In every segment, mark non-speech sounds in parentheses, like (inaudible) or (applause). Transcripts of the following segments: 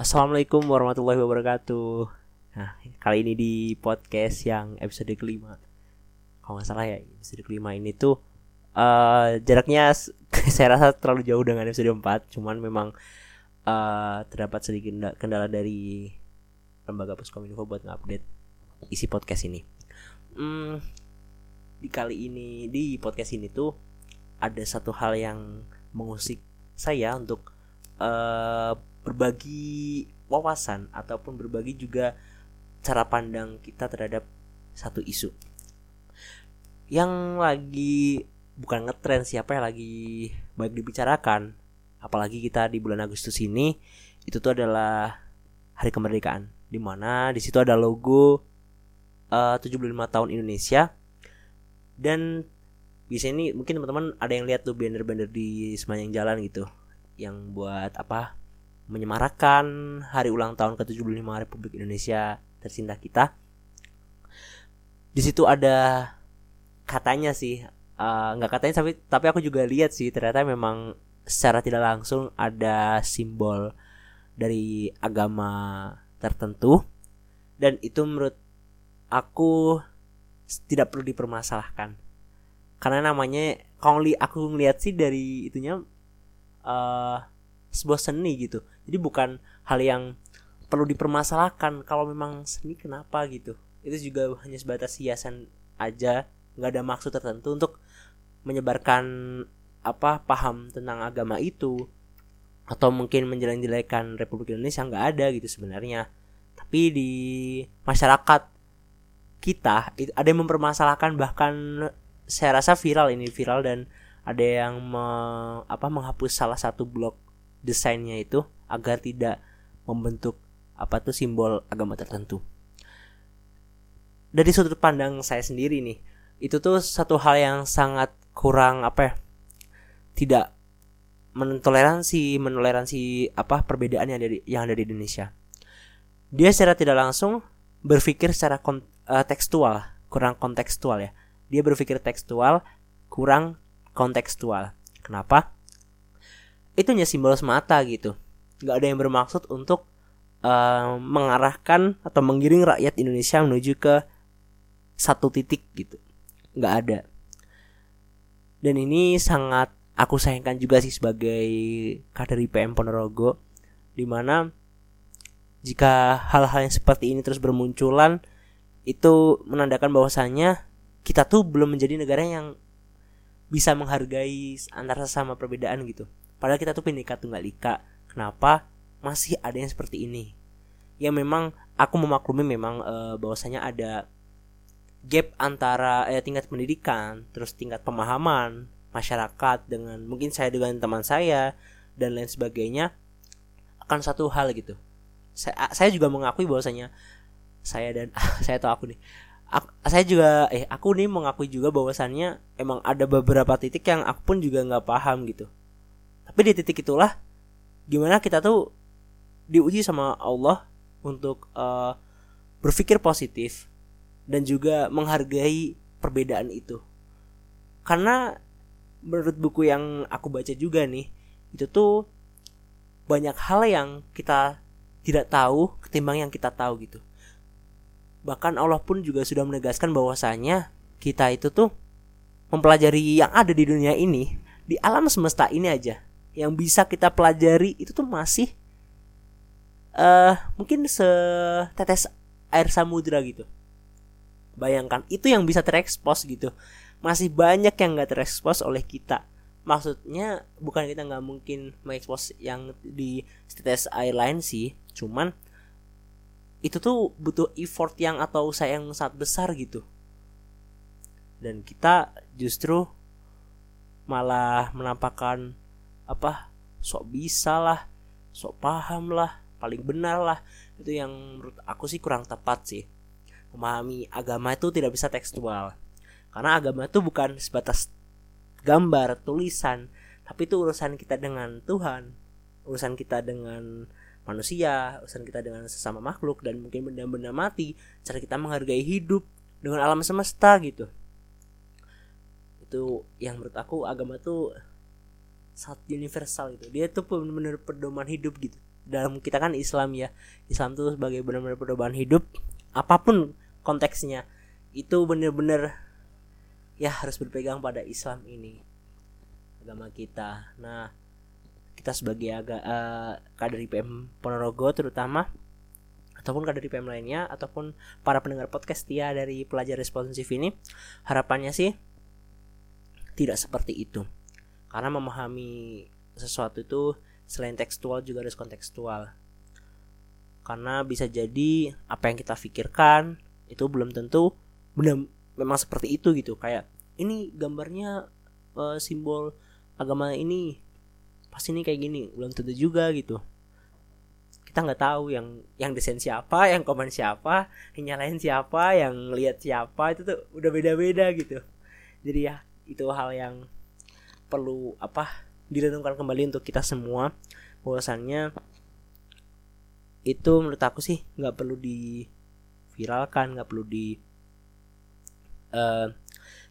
Assalamualaikum warahmatullahi wabarakatuh. Nah, kali ini di podcast yang episode kelima. Kalau nggak salah ya, episode kelima ini tuh uh, jaraknya (laughs) saya rasa terlalu jauh dengan episode 4 Cuman memang uh, terdapat sedikit kendala dari lembaga Puskominfo buat ngupdate isi podcast ini. Hmm, di kali ini di podcast ini tuh ada satu hal yang mengusik saya untuk uh, berbagi wawasan ataupun berbagi juga cara pandang kita terhadap satu isu. Yang lagi bukan ngetren siapa yang lagi baik dibicarakan apalagi kita di bulan Agustus ini itu tuh adalah hari kemerdekaan di mana di situ ada logo uh, 75 tahun Indonesia. Dan bisa ini mungkin teman-teman ada yang lihat tuh banner-banner di sepanjang jalan gitu yang buat apa menyemarakan hari ulang tahun ke-75 Republik Indonesia tercinta kita. Di situ ada katanya sih eh, nggak uh, katanya tapi tapi aku juga lihat sih ternyata memang secara tidak langsung ada simbol dari agama tertentu. Dan itu menurut aku tidak perlu dipermasalahkan. Karena namanya kalau li aku ngeliat sih dari itunya uh, sebuah seni gitu jadi bukan hal yang perlu dipermasalahkan kalau memang seni kenapa gitu. Itu juga hanya sebatas hiasan aja nggak ada maksud tertentu untuk menyebarkan apa paham tentang agama itu. Atau mungkin menjelek-jelekan Republik Indonesia nggak ada gitu sebenarnya. Tapi di masyarakat kita ada yang mempermasalahkan bahkan saya rasa viral ini viral dan ada yang me, apa menghapus salah satu blok desainnya itu agar tidak membentuk apa tuh simbol agama tertentu. Dari sudut pandang saya sendiri nih, itu tuh satu hal yang sangat kurang apa ya? Tidak mentoleransi, menoleransi apa perbedaan yang ada di, yang ada di Indonesia. Dia secara tidak langsung berpikir secara kon, uh, tekstual, kurang kontekstual ya dia berpikir tekstual kurang kontekstual kenapa itu hanya simbol semata gitu nggak ada yang bermaksud untuk uh, mengarahkan atau menggiring rakyat Indonesia menuju ke satu titik gitu nggak ada dan ini sangat aku sayangkan juga sih sebagai kader IPM Ponorogo di mana jika hal-hal yang seperti ini terus bermunculan itu menandakan bahwasanya kita tuh belum menjadi negara yang bisa menghargai antara sesama perbedaan gitu. Padahal kita tuh Bhinneka Tunggal Ika. Kenapa masih ada yang seperti ini? Ya memang aku memaklumi memang e, bahwasanya ada gap antara eh, tingkat pendidikan, terus tingkat pemahaman masyarakat dengan mungkin saya dengan teman saya dan lain sebagainya akan satu hal gitu. Saya saya juga mengakui bahwasanya saya dan (laughs) saya atau aku nih saya juga eh aku nih mengakui juga bahwasannya emang ada beberapa titik yang aku pun juga nggak paham gitu tapi di titik itulah gimana kita tuh diuji sama Allah untuk uh, berpikir positif dan juga menghargai perbedaan itu. Karena menurut buku yang aku baca juga nih itu tuh banyak hal yang kita tidak tahu ketimbang yang kita tahu gitu. Bahkan Allah pun juga sudah menegaskan bahwasanya kita itu tuh mempelajari yang ada di dunia ini di alam semesta ini aja yang bisa kita pelajari itu tuh masih uh, mungkin setetes air samudra gitu. Bayangkan itu yang bisa terekspos gitu. Masih banyak yang nggak terekspos oleh kita. Maksudnya bukan kita nggak mungkin mengekspos yang di tetes air lain sih. Cuman itu tuh butuh effort yang atau usaha yang sangat besar gitu. Dan kita justru malah menampakkan apa sok bisa lah sok paham lah paling benar lah itu yang menurut aku sih kurang tepat sih. Memahami agama itu tidak bisa tekstual. Karena agama itu bukan sebatas gambar tulisan. Tapi itu urusan kita dengan Tuhan urusan kita dengan manusia, urusan kita dengan sesama makhluk dan mungkin benda-benda mati, cara kita menghargai hidup dengan alam semesta gitu. Itu yang menurut aku agama tuh sangat universal gitu. Dia tuh benar-benar pedoman hidup gitu. dalam kita kan Islam ya Islam tuh sebagai benar-benar perubahan hidup apa pun konteksnya itu benar-benar ya harus berpegang pada Islam ini agama kita nah kita sebagai agak uh, kader IPM Ponorogo terutama ataupun kader IPM lainnya ataupun para pendengar podcast dia dari pelajar responsif ini harapannya sih tidak seperti itu karena memahami sesuatu itu selain tekstual juga harus kontekstual. Karena bisa jadi apa yang kita pikirkan itu belum tentu benar memang seperti itu gitu. Kayak ini gambarnya uh, simbol agama ini pasti ini kayak gini belum tentu juga gitu. Kita nggak tahu yang yang desain siapa yang komen siapa yang nyalain siapa yang lihat siapa itu tuh udah beda-beda gitu. Jadi ya itu hal yang perlu apa direnungkan kembali untuk kita semua. Bahwasannya itu menurut aku sih nggak perlu di viralkan nggak perlu di uh,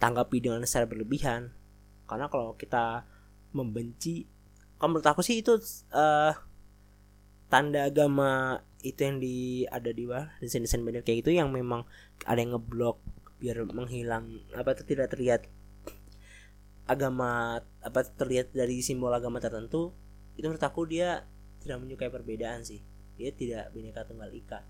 tanggapi dengan secara berlebihan. Karena kalau kita membenci kalau menurut aku sih itu uh, tanda agama itu yang di ada di bawah desain-desain banner kayak gitu yang memang ada yang ngeblok biar menghilang apa itu tidak terlihat agama apa terlihat dari simbol agama tertentu itu menurut aku dia tidak menyukai perbedaan sih. Dia tidak bineka tunggal ika.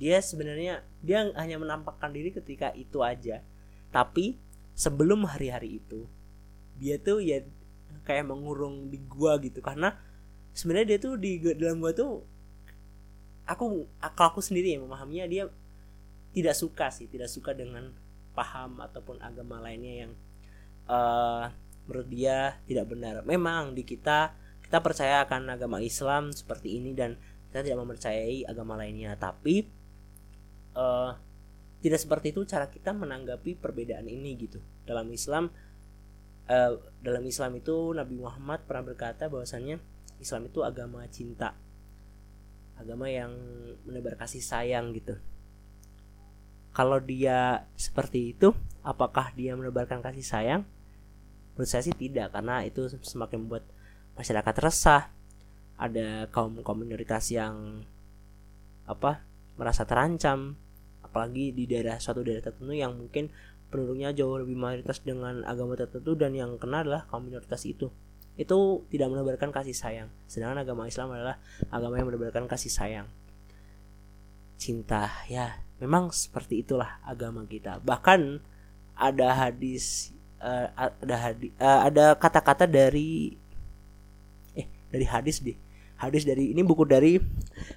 Dia sebenarnya dia hanya menampakkan diri ketika itu aja. Tapi sebelum hari-hari itu dia tuh ya kayak mengurung di gua gitu. Karena sebenarnya dia tuh di dalam gua tuh aku kalau aku sendiri yang memahaminya dia tidak suka sih. Tidak suka dengan paham ataupun agama lainnya yang uh, menurut dia tidak benar. Memang di kita kita percaya akan agama Islam seperti ini dan kita tidak mempercayai agama lainnya. Tapi uh, tidak seperti itu cara kita menanggapi perbedaan ini gitu. Dalam Islam uh, dalam Islam itu Nabi Muhammad pernah berkata bahwasanya Islam itu agama cinta. Agama yang menebar kasih sayang gitu. Kalau dia seperti itu apakah dia menebarkan kasih sayang menurut saya sih tidak karena itu semakin membuat masyarakat resah. Ada kaum minoritas yang apa merasa terancam. Apalagi di daerah suatu daerah tertentu yang mungkin penduduknya jauh lebih mayoritas dengan agama tertentu dan yang kena adalah kaum minoritas itu. Itu tidak menebarkan kasih sayang. Sedangkan agama Islam adalah agama yang menebarkan kasih sayang. Cinta ya memang seperti itulah agama kita. Bahkan ada hadis uh, ada hadis uh, eh, ada kata-kata dari eh dari hadis deh hadis dari ini buku dari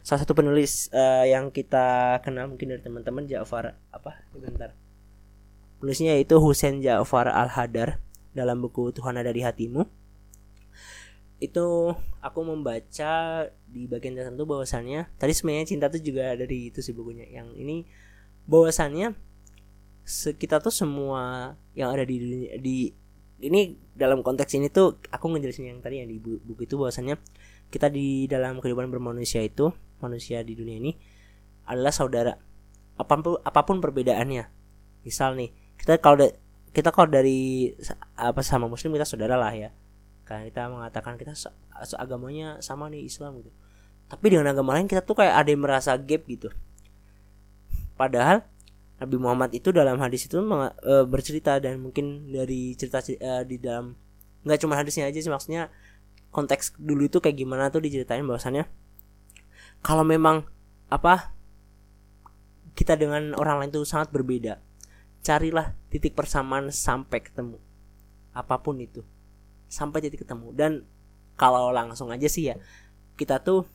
salah satu penulis uh, yang kita kenal mungkin dari teman-teman Ja'far apa sebentar Penulisnya itu Husain Ja'far Al-Hadar dalam buku Tuhan ada di hatimu. Itu aku membaca di bagian tertentu bahwasannya tadi sebenarnya cinta itu juga dari itu sih bukunya. Yang ini bahwasannya kita tuh semua yang ada di dunia di ini dalam konteks ini tuh aku ngejelasin yang tadi yang di buku itu bahwasannya kita di dalam kehidupan bermanusia itu manusia di dunia ini adalah saudara. Apa pun apa pun perbedaannya. Misal nih kita kalau kita kalau dari apa sama muslim kita saudara lah ya. Karena kita mengatakan kita agamanya sama nih Islam gitu. Tapi dengan agama lain kita tuh kayak ada yang merasa gap gitu. Padahal Nabi Muhammad itu dalam hadis itu e, bercerita dan mungkin dari cerita e, di dalam nggak cuma hadisnya aja sih maksudnya konteks dulu itu kayak gimana tuh diceritain bahwasannya. Kalau memang apa kita dengan orang lain itu sangat berbeda carilah titik persamaan sampai ketemu. Apa pun itu sampai titik ketemu. Dan kalau langsung aja sih ya kita tuh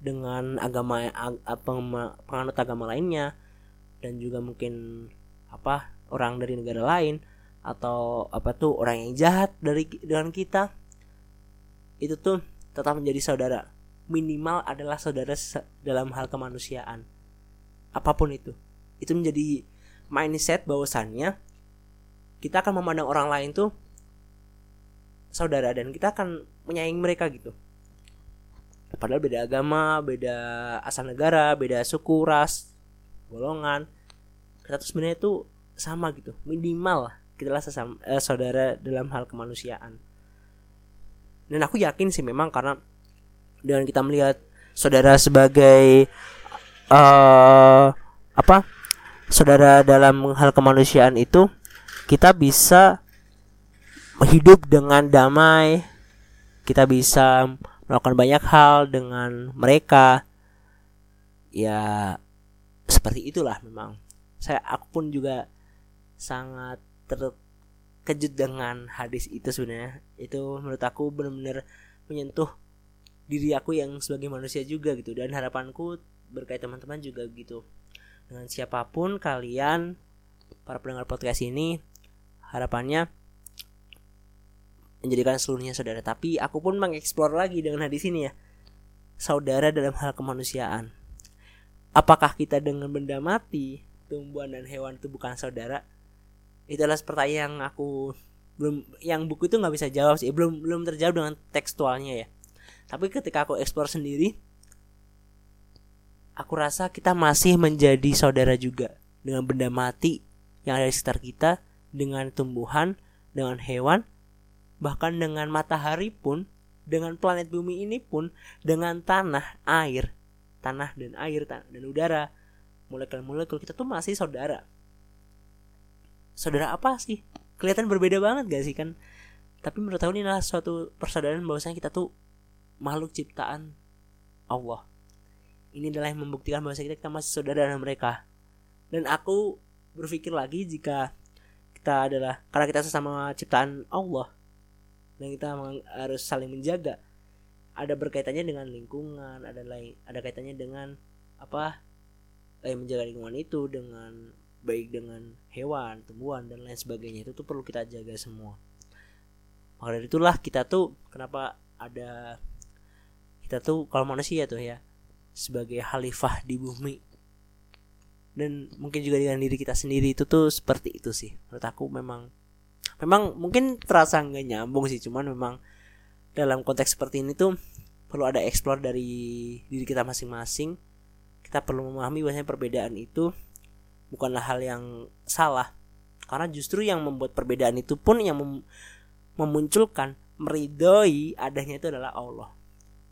dengan agama penganut agama lainnya dan juga mungkin apa orang dari negara lain atau apa tuh orang yang jahat dari dengan kita itu tuh tetap menjadi saudara. Minimal adalah saudara dalam hal kemanusiaan. Apa pun itu. Itu menjadi mindset bahwasannya kita akan memandang orang lain tuh saudara dan kita akan menyayangi mereka gitu. Padahal beda agama, beda asal negara, beda suku, ras, golongan. Kita tuh sebenarnya tuh sama gitu, minimal kita lah sesama, eh, saudara dalam hal kemanusiaan. Dan aku yakin sih memang karena dengan kita melihat saudara sebagai uh, apa saudara dalam hal kemanusiaan itu kita bisa hidup dengan damai kita bisa melakukan banyak hal dengan mereka ya seperti itulah memang saya aku pun juga sangat terkejut dengan hadis itu sebenarnya itu menurut aku benar-benar menyentuh diri aku yang sebagai manusia juga gitu dan harapanku berkait teman-teman juga gitu dengan siapa pun kalian para pendengar podcast ini harapannya menjadikan seluruhnya saudara. Tapi aku pun mengeksplor lagi dengan hadis ini ya. Saudara dalam hal kemanusiaan. Apakah kita dengan benda mati, tumbuhan dan hewan itu bukan saudara? Itulah pertanyaan yang aku belum yang buku itu nggak bisa jawab sih. Belum belum terjawab dengan tekstualnya ya. Tapi ketika aku eksplor sendiri, aku rasa kita masih menjadi saudara juga dengan benda mati yang ada di sekitar kita, dengan tumbuhan, dengan hewan, bahkan dengan matahari pun dengan planet bumi ini pun dengan tanah air tanah dan air tanah dan udara. Molekul-molekul kita tuh masih saudara. Saudara apa sih? Kelihatan berbeda banget gak sih kan? Tapi menurut aku ini adalah suatu persaudaraan bahwasanya kita tuh makhluk ciptaan Allah. Ini adalah yang membuktikan bahwa kita, kita masih saudara dengan mereka. Dan aku berpikir lagi jika kita adalah karena kita sesama ciptaan Allah dan kita harus saling menjaga ada berkaitannya dengan lingkungan ada lain ada kaitannya dengan apa eh, menjaga lingkungan itu dengan baik dengan hewan tumbuhan dan lain sebagainya. Itu tuh perlu kita jaga semua. Maka dari itulah kita tuh kenapa ada kita tuh kalau manusia tuh ya sebagai khalifah di bumi dan mungkin juga dengan diri kita sendiri itu tuh seperti itu sih. Menurut aku memang memang mungkin terasa nggak nyambung sih cuman memang dalam konteks seperti ini tuh perlu ada explore dari diri kita masing-masing. Kita perlu memahami bahwasanya perbedaan itu bukanlah hal yang salah. Karena justru yang membuat perbedaan itu pun yang mem memunculkan meridoi adanya itu adalah Allah.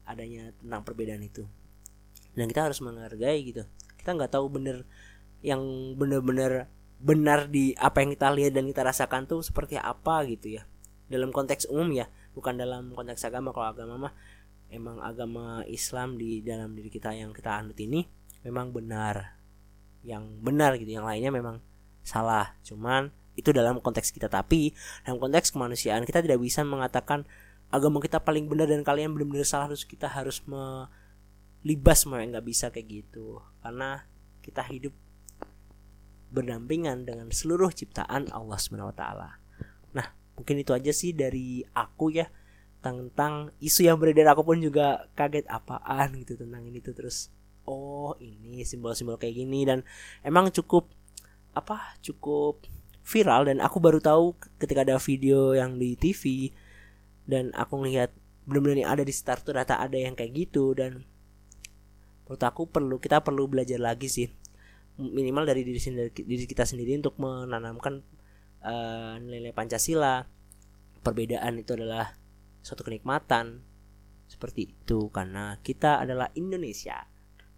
Adanya tentang perbedaan itu. Dan kita harus menghargai gitu. Kita nggak tahu bener yang bener-bener benar di apa yang kita lihat dan kita rasakan tuh seperti apa gitu ya. Dalam konteks umum ya bukan dalam konteks agama kalau agama mah emang agama Islam di dalam diri kita yang kita anut ini memang benar. Yang benar gitu yang lainnya memang salah. Cuman itu dalam konteks kita. Tapi dalam konteks kemanusiaan kita tidak bisa mengatakan agama kita paling benar dan kalian benar-benar salah. Terus kita harus melibas yang nggak bisa kayak gitu. Karena kita hidup berdampingan dengan seluruh ciptaan Allah Subhanahu wa taala. Nah, mungkin itu aja sih dari aku ya tentang isu yang beredar. Aku pun juga kaget apaan? gitu tentang ini tuh. Terus oh ini simbol-simbol kayak gini. Dan emang cukup apa cukup viral. Dan aku baru tahu ketika ada video yang di TV dan aku ngelihat benar-benar ada di start tuh data ada yang kayak gitu. Dan menurut aku perlu kita perlu belajar lagi sih minimal dari diri sendiri diri kita sendiri untuk menanamkan uh, nilai Pancasila. Perbedaan itu adalah suatu kenikmatan. Seperti itu karena kita adalah Indonesia.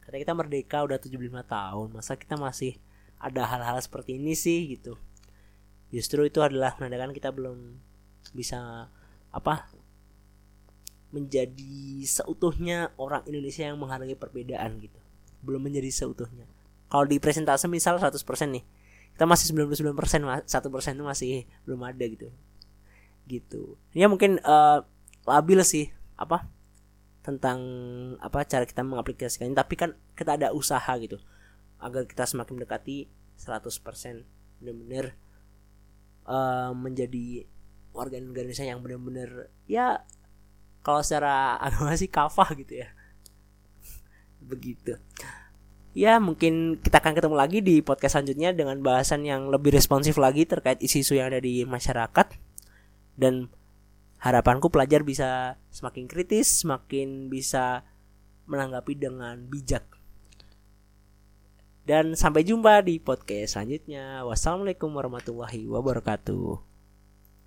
Karena kita merdeka udah 75 tahun masa kita masih ada hal-hal seperti ini sih gitu. Justru itu adalah menandakan kita belum bisa apa menjadi seutuhnya orang Indonesia yang menghargai perbedaan gitu. Belum menjadi seutuhnya. Kalau di presentase misal 100% nih kita masih 99% satu persen itu masih belum ada gitu. Gitu. Ya mungkin uh, labil sih apa tentang apa cara kita mengaplikasikannya. Tapi kan kita ada usaha gitu agar kita semakin mendekati 100% benar-benar uh, menjadi warga Indonesia yang benar-benar ya kalau secara (laughs) agama sih kafah gitu ya. Begitu ya mungkin kita akan ketemu lagi di podcast selanjutnya dengan bahasan yang lebih responsif lagi terkait isu-isu yang ada di masyarakat dan harapanku pelajar bisa semakin kritis, semakin bisa menanggapi dengan bijak. Dan sampai jumpa di podcast selanjutnya. Wassalamualaikum warahmatullahi wabarakatuh.